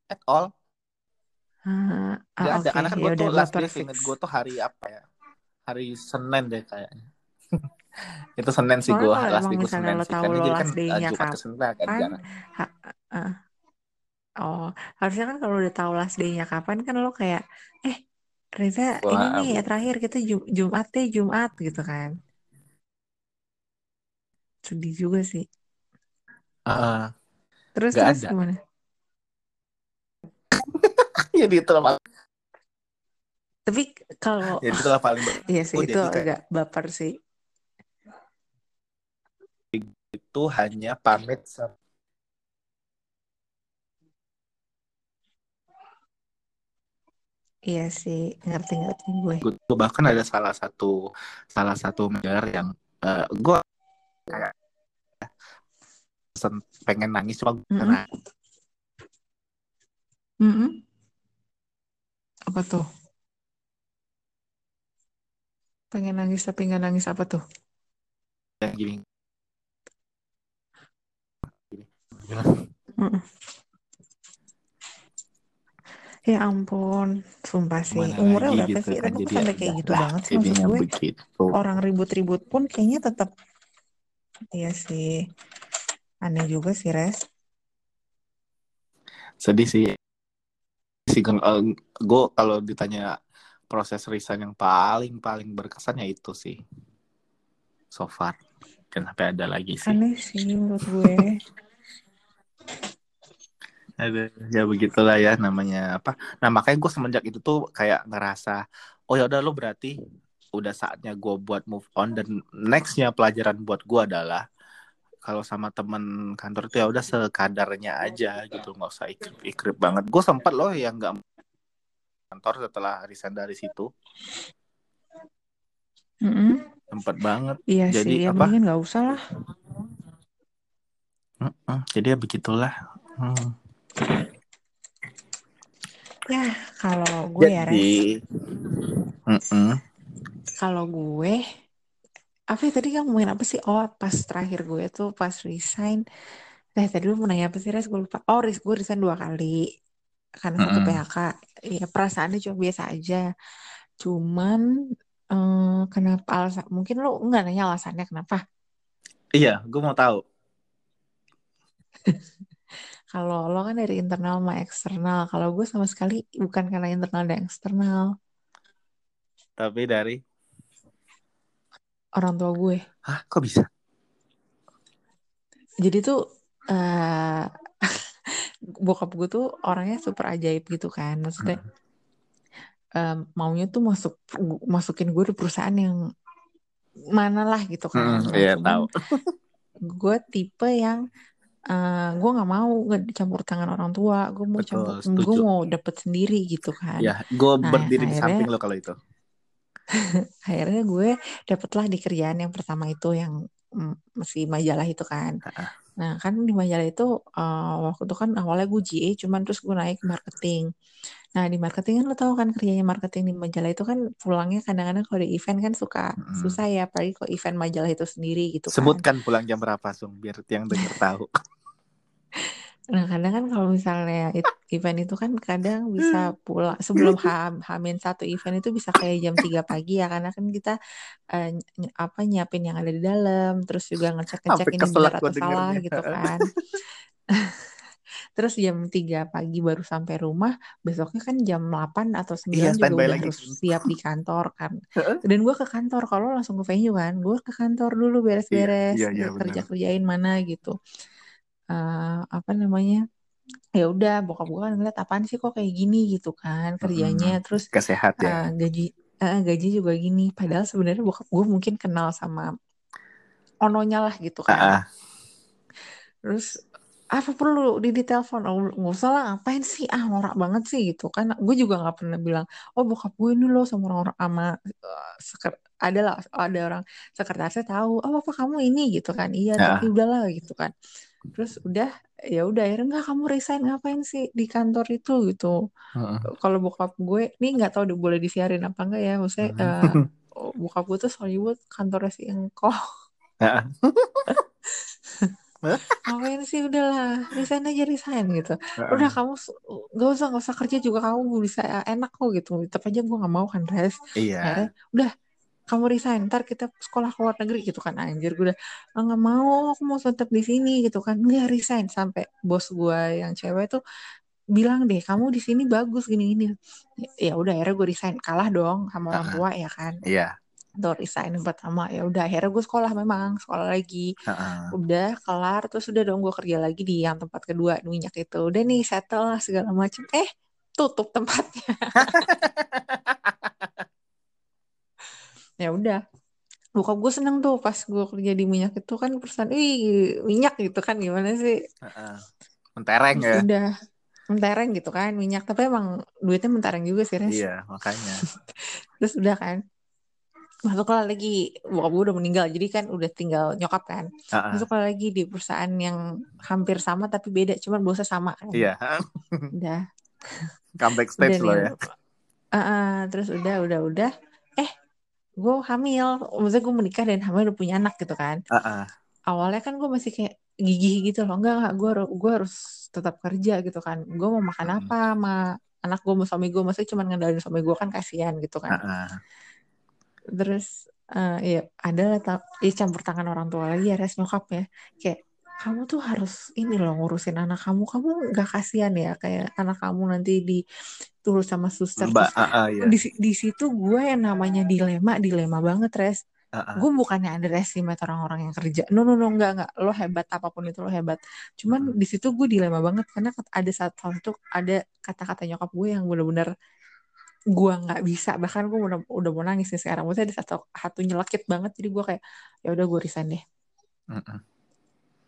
At all. Ah, ah, Nggak ada. oke Karena kan ya gue tuh last day fix gue tuh hari apa ya? Hari Senin deh kayaknya. itu Senin sih gue last day gue Senin lo sih tahu kan lo kan last uh, day-nya Jumat ke Senin jarang ha- ah. oh harusnya kan kalau udah tahu last day-nya kapan kan lo kayak eh Reza ini Wah, nih ya terakhir kita Jum- Jumat deh Jumat gitu kan sedih juga sih Ah, terus terus ada. gimana Jadi itu lah, tapi kalau jadi itu lah paling iya sih Oh, itu jadi kayak- agak baper sih itu hanya pamit sama iya sih ngerti ngerti gue gue bahkan ada salah satu salah satu manajer yang eh, gue kayak pengen nangis cuma gue Mm-mm. nangis. Mm-mm. Apa tuh pengen nangis tapi nggak nangis apa tuh yang gini Mm-mm. Ya ampun, sumpah sih. Gimana Umurnya berapa gitu sih? kan Tapi ya kayak gitu udahlah, banget sih maksud gue. begitu Orang ribut-ribut pun kayaknya tetap Iya sih. Aneh juga sih, Res. sedih sih sih gue kalau ditanya proses resign yang paling paling berkesan ya itu sih. So far. Dan sampai ada lagi sih. Aneh sih menurut gue. ada ya begitulah ya namanya apa. Nah makanya gue semenjak itu tuh kayak ngerasa oh ya udah lo berarti udah saatnya gue buat move on dan nextnya pelajaran buat gue adalah kalau sama temen kantor itu ya udah sekadarnya aja gitu nggak usah ikrip ikrip banget gue sempat loh yang nggak kantor setelah resign dari situ Mm-mm. sempat banget Iya Jadi sih, ya apa? nggak usah lah. Mm-mm, jadi ya begitulah Hmm. Ya, kalau gue ya, Res. jadi Mm-mm. Kalau gue, apa ya tadi kamu ngomongin apa sih? Oh, pas terakhir gue tuh pas resign. Nah, tadi lu mau nanya apa sih, Res? Gue lupa. Oh, Res, gue resign dua kali. Karena satu Mm-mm. PHK. Ya, perasaannya cuma biasa aja. Cuman, eh, kenapa alasan? Mungkin lu nggak nanya alasannya kenapa. iya gue mau tahu Kalau lo kan dari internal sama eksternal. Kalau gue sama sekali bukan karena internal dan eksternal. tapi dari Orang tua gue. Hah, kok bisa Jadi tuh eh bokap gue tuh orangnya super ajaib gitu kan. Maksudnya em, maunya tuh masuk masukin gue di perusahaan yang mana lah gitu kan. Hmm, iya tahu gue tipe yang eh gue nggak mau dicampur tangan orang tua. Gue mau Betul, campur, setuju. gue mau dapet sendiri gitu kan. ya gue Nah, berdiri di akhirnya- samping lo kalau itu Akhirnya gue dapetlah di kerjaan yang pertama itu yang mm, masih majalah itu kan. Ah. Nah kan di majalah itu eh, waktu itu kan awalnya gue GA cuman terus gue naik ke marketing. Nah di marketing kan lo tau kan kerjanya marketing di majalah itu kan pulangnya kadang-kadang kalau di event kan suka Mm-mm. susah ya apalagi kalau event majalah itu sendiri gitu kan. sebutkan pulang jam berapa sung biar yang denger tahu Nah kadang kan kalau misalnya it- event itu kan kadang bisa pulang sebelum H Hamin satu event itu bisa kayak jam 3 pagi ya karena kan kita eh, ny- apa nyiapin yang ada di dalam terus juga ngecek-ngecek ini benar atau salah dengernya. gitu kan. Terus jam 3 pagi baru sampai rumah, besoknya kan jam 8 atau 9 Iya, juga udah lagi. harus siap di kantor kan. Dan gue ke kantor, kalau langsung ke venue kan, gue ke kantor dulu beres-beres, Iya, iya, iya, kerja-kerjain mana gitu. Eh, apa namanya? Ya udah, bokap gue kan ngeliat apaan sih kok kayak gini gitu kan kerjanya. Terus kesehat ya eh, gaji eh, gaji juga gini. Padahal sebenarnya bokap gue mungkin kenal sama ononya lah gitu kan. Ah. Terus apa perlu di ditelepon? Oh, nggak usah lah, ngapain sih? Ah, norak banget sih gitu kan. Gue juga nggak pernah bilang, oh bokap gue ini loh sama orang-orang sama eh, seker, ada lah ada orang sekretarisnya tahu, oh bapak kamu ini gitu kan. Iya, Ah. tapi udahlah gitu kan. Terus udah ya udah akhirnya nggak kamu resign ngapain sih di kantor itu gitu. Heeh. Kalau bokap gue, ini nggak tahu udah boleh disiarin apa enggak ya. Maksudnya eh, oh, bokap gue tuh Hollywood kantornya si engkau. Ah, ngapain sih udahlah resign aja resign gitu ah. udah kamu nggak usah nggak usah kerja juga kamu bisa enak kok gitu tetap aja gue nggak mau kan res iya akhirnya udah kamu resign ntar kita sekolah ke luar negeri gitu kan. Anjir gue udah "Ah, nggak mau aku mau tetap di sini gitu kan. Nggak resign sampai bos gue yang cewek tuh bilang deh kamu di sini bagus gini gini ya udah akhirnya gue resign. Kalah dong sama orang tua ya kan. Iya. Tuh resign yang pertama. Ya udah akhirnya gue sekolah memang sekolah lagi. Heeh. udah kelar terus udah dong gue kerja lagi di yang tempat kedua minyak itu. Udah nih settle lah segala macam eh tutup tempatnya ya udah. Bokap gue seneng tuh pas gue kerja di minyak itu kan perusahaan ih minyak gitu kan gimana sih. Mentereng ya. udah. Mentereng gitu kan minyak. Tapi emang duitnya mentereng juga sih Res. Iya, makanya. terus udah kan. Masuklah lagi. Bokap gue udah meninggal jadi kan udah tinggal nyokap kan. Masuklah lagi di perusahaan yang hampir sama tapi beda cuman bosnya sama kan. Iya, udah. Comeback udah stage lo nih ya. Ah, terus udah udah udah gue hamil. Maksudnya gue menikah dan hamil udah punya anak gitu kan. Heeh. awalnya kan gue masih kayak gigih gitu loh. Enggak enggak. Gue gue harus tetap kerja gitu kan. Gue mau makan apa sama anak gue sama suami gue maksudnya cuma ngendalin suami gue kan kasihan gitu kan. Heeh. terus eh ya ada lah ya campur tangan orang tua lagi ya res nyokap ya. Kayak kamu tuh harus ini loh ngurusin anak kamu. Kamu nggak kasihan ya kayak anak kamu nanti diturut sama suster. Mbak, terus heeh, iya. di di situ gue yang namanya dilema dilema banget res. Heeh. gue bukannya underestimate orang-orang yang kerja. No no no enggak enggak lo hebat apa pun itu lo hebat. Cuman Mm-mm. di situ gue dilema banget karena ada satu satu ada kata-kata nyokap gue yang bener-bener gue nggak bisa. Bahkan gue udah udah mau nangis nih sekarang. Maksudnya ada satu satu nyelekit banget. Jadi gue kayak ya udah gue resign deh. Mm-mm.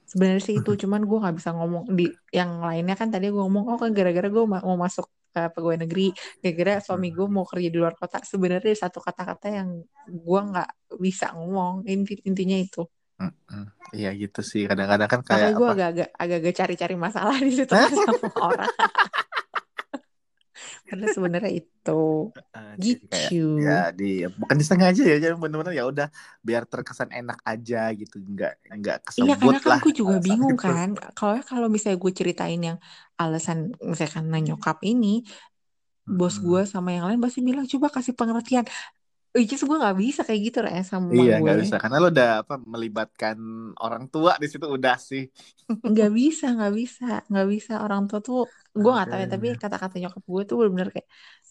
Sebenarnya sih itu cuman gue nggak bisa ngomong di yang lainnya kan tadi gue ngomong oh kan gara-gara gue ma- mau masuk ke pegawai negeri gara-gara suami gue mau kerja di luar kota. Sebenarnya satu kata-kata yang gue nggak bisa ngomong inti intinya itu. Iya gitu sih. Kadang-kadang kan makanya kayak gue agak-agak agak-agak cari-cari masalah di situ sama orang karena sebenarnya itu. Kayak gitu. ya di bukan disengaja ya jadi bener-bener ya udah biar terkesan enak aja gitu nggak nggak Iya kesebut karena kan gue juga bingung itu kan kalau kalau misalnya gue ceritain yang alasan misalnya karena nyokap ini bos gue sama yang lain pasti bilang coba kasih pengertian which is gue nggak bisa kayak gitu ya sama iya gue bisa karena lo udah apa melibatkan orang tua di situ udah sih. Nggak bisa nggak bisa nggak bisa. Orang tua tuh gue nggak tahu ya tapi kata-kata nyokap gue tuh bener-bener kayak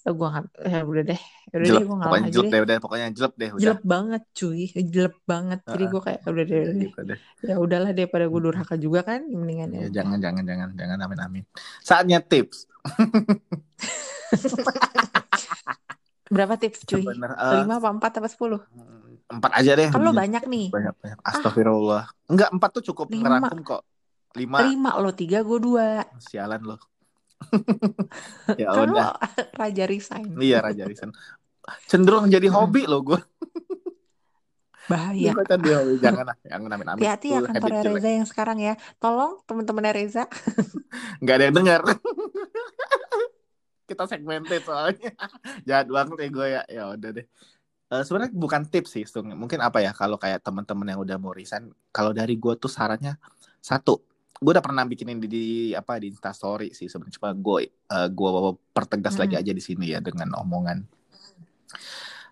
"Eh, gue nggak ya udah deh ya udah jelek deh gue ngalah pokoknya aja jelek deh. deh udah pokoknya jelek deh udah. Jelek banget cuy jelek banget. Jadi Heeh. gue kayak udah deh ya udah deh. Gitu deh. Ya udahlah daripada gue Mm-mm. durhaka juga kan mendingan ya ya jangan jangan jangan jangan amin amin. Saatnya tips berapa tips cuy? bener? Eh, lima apa empat apa sepuluh? empat aja deh. Lo banyak nih. Banyak banyak. Ah. Astagfirullah. Enggak empat tuh cukup lima. ngerangkum kok. Lima. Lima lo tiga gue dua. Sialan lo. Ya kan lo udah. raja resign. Iya Raja Risen cenderung jadi Mm-mm. hobi lo gue bahaya. Hobi? Jangan lah jangan amin amin hati-hati ya jelek. Reza yang sekarang ya. Tolong teman-temannya Reza. Nggak ada yang dengar kita segmented soalnya. Jahat banget ya gue ya ya udah deh. Eh, sebenarnya bukan tips sih Stung. mungkin apa ya kalau kayak teman-teman yang udah mau resign kalau dari gue tuh sarannya satu gue udah pernah bikinin di, di apa di Instastory sih sebenarnya. Cuma gue eh, gue pertegas lagi Mm-mm. aja di sini ya dengan omongan.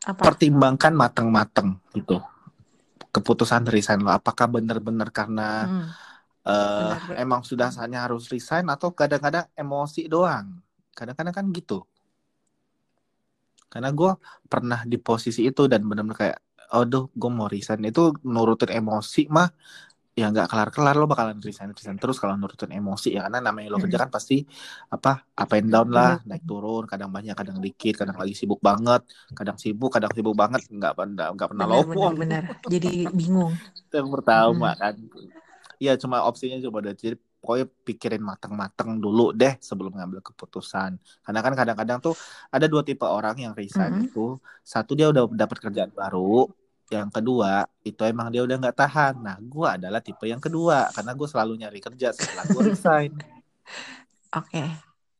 Apa? Pertimbangkan matang-matang gitu. Keputusan resign lo apakah benar-benar karena Mm, eh benar emang sudah saatnya harus resign atau kadang-kadang emosi doang kadang-kadang kan gitu. Karena gue pernah di posisi itu dan benar-benar kayak aduh gue mau resign. Itu nurutin emosi mah ya nggak kelar-kelar lo bakalan resign resign terus kalau nurutin emosi. Ya karena namanya lo kerja kan pasti apa up and down lah naik turun kadang banyak kadang dikit kadang lagi sibuk banget kadang sibuk kadang sibuk banget nggak pernah nggak pernah benar benar benar. Jadi bingung. Itu yang pertama Mm-mm. kan. Iya cuma opsinya coba deh jadi pokoknya pikirin matang-matang dulu deh sebelum ngambil keputusan. Karena kan kadang-kadang tuh ada dua tipe orang yang resign Mm-mm. itu. Satu dia udah dapat kerjaan baru yang kedua itu emang dia udah nggak tahan. Nah gue adalah tipe yang kedua karena gue selalu nyari kerja setelah gue resign. Oke.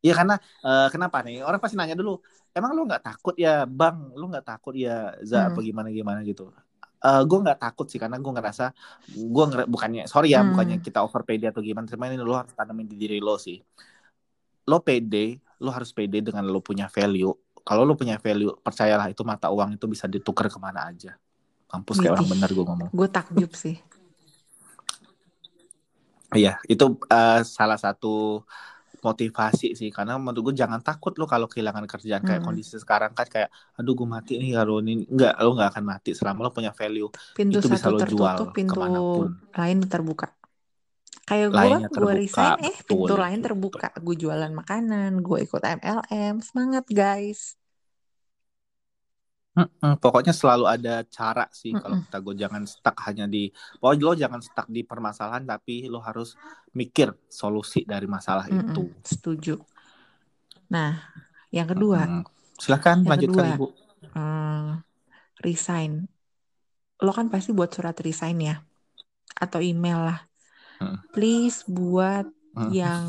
Iya karena eh, kenapa nih? Orang pasti nanya dulu emang lu nggak takut ya bang? Lu nggak takut ya Za apa Hmm. gimana gimana gitu Eh gue nggak takut sih karena gue ngerasa gue nger bukannya sorry ya Hmm. bukannya kita over pede atau gimana cuma ini lo harus tanamin di diri lo sih. Lo pede lo harus pede dengan lo punya value. Kalau lo punya value percayalah itu mata uang itu bisa ditukar ke mana aja. Kampus kayak orang bener gue ngomong. Gue takjub sih. Iya itu eh, salah satu motivasi sih karena menurut gue jangan takut lo kalau kehilangan kerjaan kayak Mm-mm. kondisi sekarang kan kayak aduh gue mati nih kalau ini enggak lo nggak akan mati selama lo punya value. Pintu itu bisa satu lo jual tertutup pintu ke mana pun. lain terbuka. Kayak gue gue resign eh pintu betul lain gitu. terbuka. Gue jualan makanan gue ikut MLM semangat guys Mm-mm, pokoknya selalu ada cara sih kalau Mm-mm. kita gue jangan stuck hanya di pokoknya lo jangan stuck di permasalahan tapi lo harus mikir solusi dari masalah Mm-mm, itu setuju nah yang kedua Mm-mm. silakan yang lanjutkan kedua ibu eh, resign lo kan pasti buat surat resign ya atau email lah Mm. please buat Mm. yang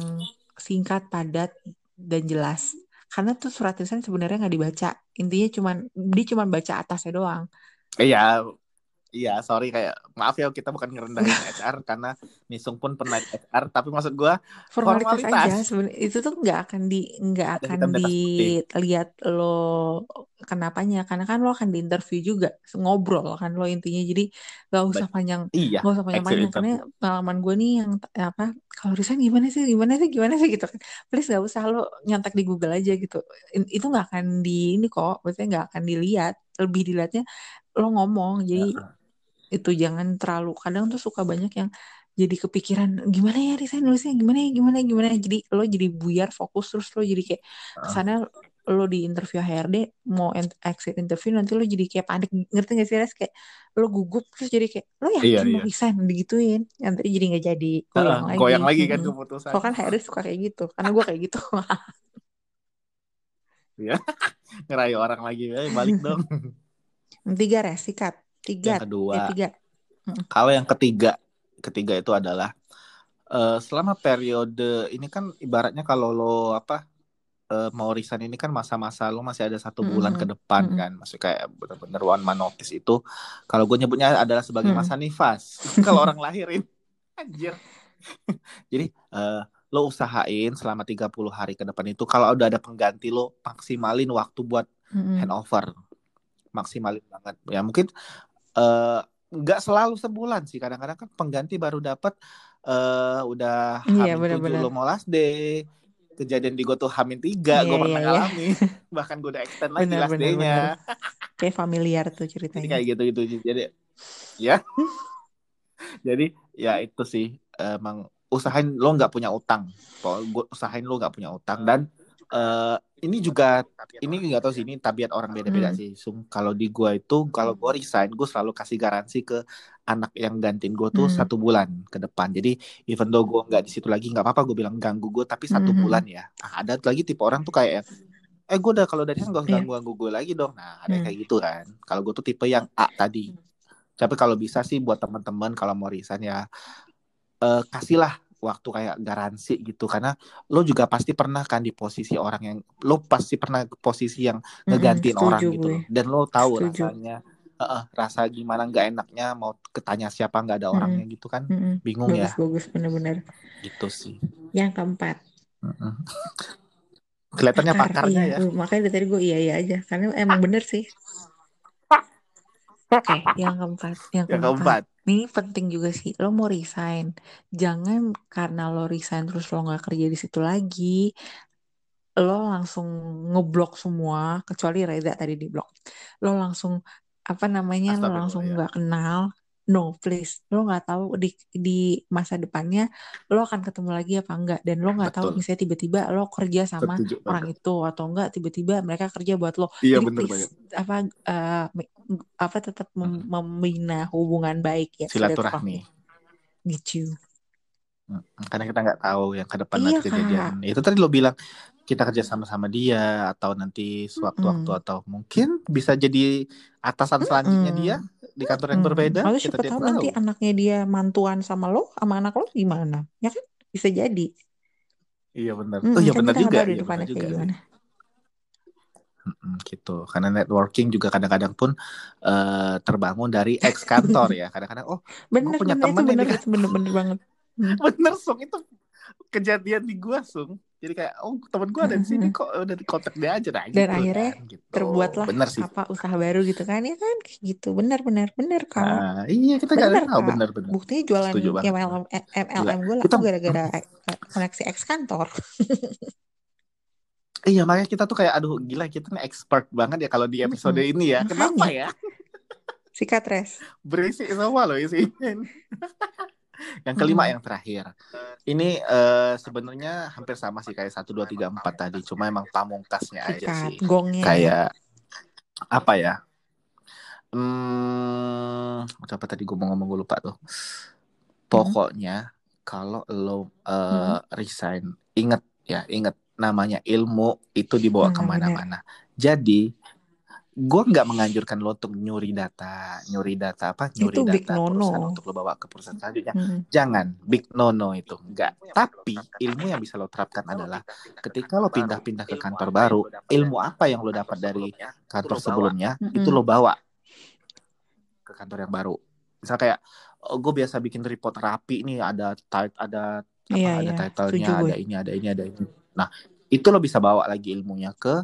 singkat padat dan jelas karena tuh surat resign sebenarnya nggak dibaca. Intinya cuman dia cuman baca atasnya doang. Iya, iya, sorry kayak maaf ya kita bukan ngerendahin HR karena Nisung pun pernah di HR, tapi maksud gua formalitas aja formalitas. sebenarnya itu tuh nggak akan di nggak akan di dilihat lo kenapanya. Karena kan lo akan diinterview juga ngobrol kan lo intinya. Jadi nggak usah panjang Iya, nggak usah exit panjang-panjang karena interview. pengalaman gue nih yang t- apa kalau resign gimana sih gimana sih gimana sih gitu kan. Please nggak usah lo nyontek di Google aja gitu. Itu nggak akan di ini kok. Maksudnya nggak akan dilihat. Lebih dilihatnya lo ngomong. Jadi Heeh. Itu jangan terlalu kadang tuh suka banyak yang jadi kepikiran gimana ya resign nulisnya? Gimana ya? Gimana ya? Gimana ya? Jadi lo jadi buyar fokus terus lo jadi kayak Heeh. kesannya lo di interview HRD mau exit interview nanti lo jadi kayak panik. Ngerti gak sih Res? Kayak lo gugup terus jadi kayak lo Iya, yakin mau iya. resign? Digituin. Nanti jadi nggak jadi Heeh, goyang lagi. goyang lagi kan Mm-mm. keputusan. Soalnya kan HRD suka kayak gitu karena gue kayak gitu. Iya, ngerayu orang lagi, eh, balik dong. tiga res sikat tiga Yang eh kedua, tiga Mm-mm. kalau yang ketiga, ketiga itu adalah eh, selama periode ini kan ibaratnya kalau lo apa eh, mau resign ini kan masa-masa lo masih ada satu bulan ke Mm-mm. depan Mm-mm. kan, maksud kayak bener-bener one man notice itu, kalau gue nyebutnya adalah sebagai Mm-mm. masa nifas. Kalau orang lahirin, anjir. Jadi eh, lo usahain selama 30 hari ke depan itu kalau udah ada pengganti lo maksimalin waktu buat Mm-mm. handover. Maksimalin banget. Ya mungkin eh, nggak selalu sebulan sih. Kadang-kadang kan pengganti baru dapat eh udah Iya 7 benar-benar lo mau last day. Kejadian di gue tuh Hamin 3 gue iya pernah iya iya ngalami. Bahkan gue udah extend lagi benar last kayak familiar tuh Jadi ceritanya kayak gitu-gitu. Jadi ya, jadi ya itu sih emang usahain lo nggak punya utang. Usahain lo nggak punya utang dan eh, ini juga ini nggak tahu sih ini tabiat orang beda-beda Hmm. sih. Sung kalau di gua itu kalau gua resign gue selalu kasih garansi ke anak yang gantiin gue tuh Hmm. satu bulan ke depan. Jadi even though gue nggak di situ lagi nggak apa-apa gue bilang ganggu gue tapi satu Hmm. bulan ya. Nah, ada lagi tipe orang tuh kayak eh gue udah kalau dari sana gak usah Iya. ganggu ganggu gue lagi dong. Nah ada yang Hmm. kayak gitu kan. Kalau gue tuh tipe yang A tadi. Tapi kalau bisa sih buat teman-teman kalau mau resign ya eh, kasihlah waktu kayak garansi gitu. Karena lo juga pasti pernah kan di posisi orang yang lo pasti pernah posisi yang ngegantiin orang setuju gitu gue. loh. Dan lo tahu setuju. rasanya eh, eh, rasa gimana nggak enaknya mau ketanya siapa nggak ada orangnya gitu kan mm-mm. bingung bagus ya. Bagus benar-benar gitu sih. Yang keempat. Kelihatannya pakar pakarnya iya ya. Gue- makanya dari tadi gue iya iya aja. Karena emang bener sih. Oke yang keempat yang yang keempat. keempat ini penting juga sih lo mau resign. Jangan karena lo resign terus lo nggak kerja di situ lagi lo langsung ngeblok semua kecuali Reza tadi di blok lo langsung apa namanya lo langsung astagfirullah ya nggak kenal no please lo nggak tahu di di masa depannya lo akan ketemu lagi apa enggak dan lo nggak tahu misalnya tiba-tiba lo kerja sama setuju orang banget itu atau enggak tiba-tiba mereka kerja buat lo. Iya jadi bener banget. please apa eh, me- apa tetap mem- Mm-mm. membina hubungan baik ya silaturahmi. gitu. Karena kita nggak tahu yang ke depan iya nanti kejadian. Itu tadi lo bilang kita kerja sama-sama dia atau nanti sewaktu-waktu Mm-mm. atau mungkin bisa jadi atasan selanjutnya dia. Di kantor yang Mm-mm. berbeda kita siapa tidak tahu nanti tahu anaknya dia mantuan sama lo, sama anak lo gimana? Ya kan? Bisa jadi. iya benar oh Mm-mm, iya kan benar juga tahu iya benar juga gimana. Mm-mm, gitu karena networking juga kadang-kadang pun eh, terbangun dari ex kantor ya kadang-kadang oh Bener, punya bener nih bener, itu bener, bener banget. Hmm. bener sung itu kejadian di gua sung jadi kayak oh temen gue ada di sini kok udah di kontak dia aja nah Dan gitu. akhirnya kan, gitu. terbuatlah bener sih. apa usaha baru gitu kan ya kan? Gitu. Benar benar benar kak. Ah, iya kita gak benar tahu. Kak. Bener bener. Buktinya jualan MLM. MLM gue laku gara-gara eh, koneksi ex kantor. Iya makanya kita tuh kayak aduh gila kita nih expert banget ya kalau di episode Mm-mm. ini ya. Kenapa ya? Sikat res. Berisik semua loh isinya yang kelima Mm-mm. yang terakhir. Ini eh, sebenarnya hampir sama sih kayak satu dua tiga empat tadi. Cuma emang pamungkasnya aja sikat sih. gongnya kayak apa ya? Hmm apa tadi gue mau ngomong? Gue lupa tuh. Hmm. pokoknya kalau lo eh, resign inget ya inget namanya ilmu itu dibawa benar. ke mana-mana. jadi gue nggak menganjurkan lo untuk nyuri data nyuri data apa nyuri Itu big data no-no. perusahaan untuk lo bawa ke perusahaan selanjutnya Mm-mm. jangan big no no itu enggak tapi ilmu yang bisa lo terapkan adalah ketika lo pindah-pindah ke kantor baru ilmu apa yang lo dapat dari kantor sebelumnya Mm-mm. itu lo bawa ke kantor yang baru misal kayak oh, gue biasa bikin report rapi nih ada tit- ada apa Iya, ada iya. titlenya ada ini ada ini ada ini nah itu lo bisa bawa lagi ilmunya ke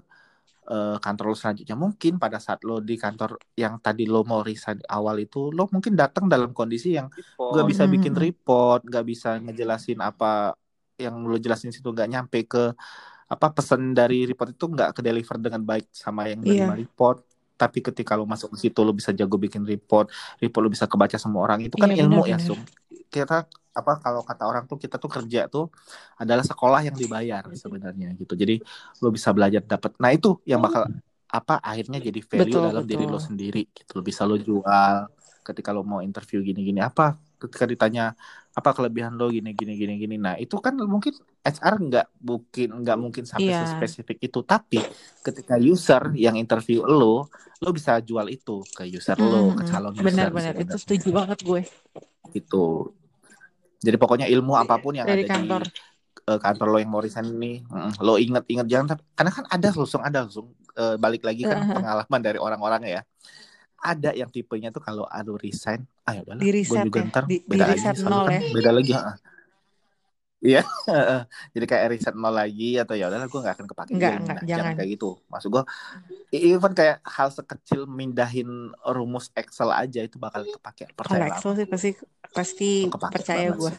eh, kantor lo selanjutnya mungkin pada saat lo di kantor yang tadi lo mau resign awal itu lo mungkin datang dalam kondisi yang nggak bisa Mm-mm. bikin report nggak bisa ngejelasin apa yang lo jelasin situ nggak nyampe ke apa pesan dari report itu nggak ke deliver dengan baik sama yang Iya. menerima report tapi ketika lo masuk ke situ lo bisa jago bikin report report lo bisa kebaca semua orang itu kan Iya, ilmu ya benar-benar. sum kita apa kalau kata orang tuh kita tuh kerja tuh adalah sekolah yang dibayar sebenarnya gitu. Jadi lo bisa belajar dapat nah itu yang bakal apa akhirnya jadi value Betul, dalam diri lo betul. sendiri gitu. Lo bisa lo jual ketika lo mau interview gini-gini apa ketika ditanya apa kelebihan lo gini gini gini gini. Nah itu kan mungkin HR nggak mungkin nggak mungkin sampai Iya. spesifik itu. Tapi ketika user yang interview lo lo bisa jual itu ke user lo ke Mm-mm. calon user Benar-benar itu setuju banget gue. Gitu jadi pokoknya ilmu apa pun yang dari ada kantor. di eh, kantor lo yang mau resign ini mm, lo inget-inget jangan tapi- karena kan ada langsung ada langsung eh, balik lagi kan Uh-huh. pengalaman dari orang-orang ya ada yang tipenya tuh kalau aduh resign ah ya udahlah Di gue juga ya, ntar di- di beda lagi nol kan ya. beda lagi heeh. Iya, jadi kayak reset nol lagi atau ya udahlah gue nggak akan kepake Enggak, enggak, Nah, jangan. kayak gitu. Maksud gue, even kayak hal sekecil mindahin rumus Excel aja itu bakal kepake Kalau percaya Excel sih pasti pasti Kepake percaya gue.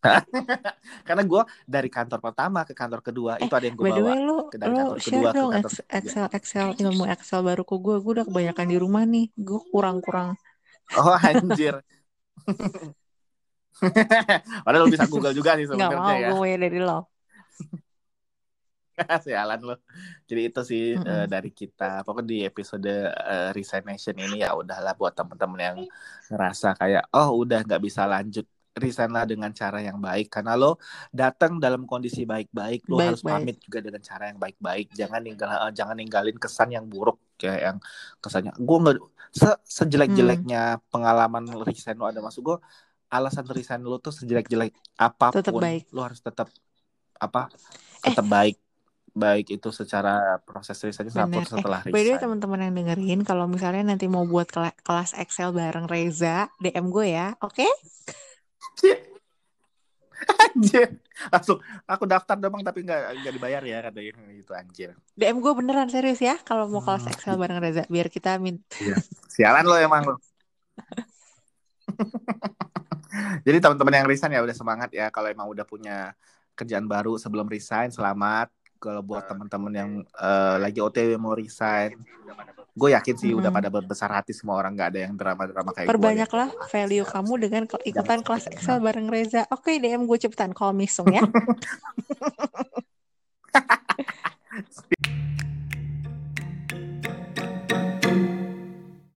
Karena gue dari kantor pertama ke kantor kedua itu ada yang gue bawa lu ke dari lu kantor share kedua ke dong kantor Ex- Excel Excel ilmu Excel baru ke gue. Gue udah kebanyakan di rumah nih. Gue kurang-kurang. Oh anjir. Padahal lu bisa Google juga sih mau sebenarnya ya. gue dari lo. Sialan lo. Jadi itu sih Mm-mm. eh, dari kita. Pokoknya di episode eh, Resignation ini ya udahlah buat temen-temen yang ngerasa kayak oh udah nggak bisa lanjut resign lah dengan cara yang baik karena lo datang dalam kondisi baik-baik lo harus Baik-baik. pamit juga dengan cara yang baik-baik jangan ninggal eh, jangan ninggalin kesan yang buruk kayak yang kesannya gue nggak se sejelek-jeleknya Hmm. pengalaman resign lo ada masuk gue alasan resign lo tuh sejelek-jelek apa pun Tetap baik. lo harus tetap apa Eh. tetap baik baik itu secara proses Bener. maupun Eh, setelah by way resign teman-teman yang dengerin, kalau misalnya nanti mau buat kela- kelas Excel bareng Reza, DM gue ya, oke? anjir langsung aku daftar dong tapi nggak nggak dibayar ya katanya gitu anjir DM gue beneran serius ya, kalau mau kelas Hmm. Excel bareng Reza, biar kita min sialan lo emang lo Jadi teman-teman yang resign ya udah semangat ya kalau emang udah punya kerjaan baru sebelum resign selamat. Kalau buat teman-teman yang uh, lagi OTW mau resign, gue yakin sih hmm. udah pada berbesar hati semua orang nggak ada yang drama-drama kayak ya. Perbanyaklah gua, ya. value kamu dengan ikutan kelas Excel bareng Reza. Oke, okay, DM gue cepetan call Misung ya.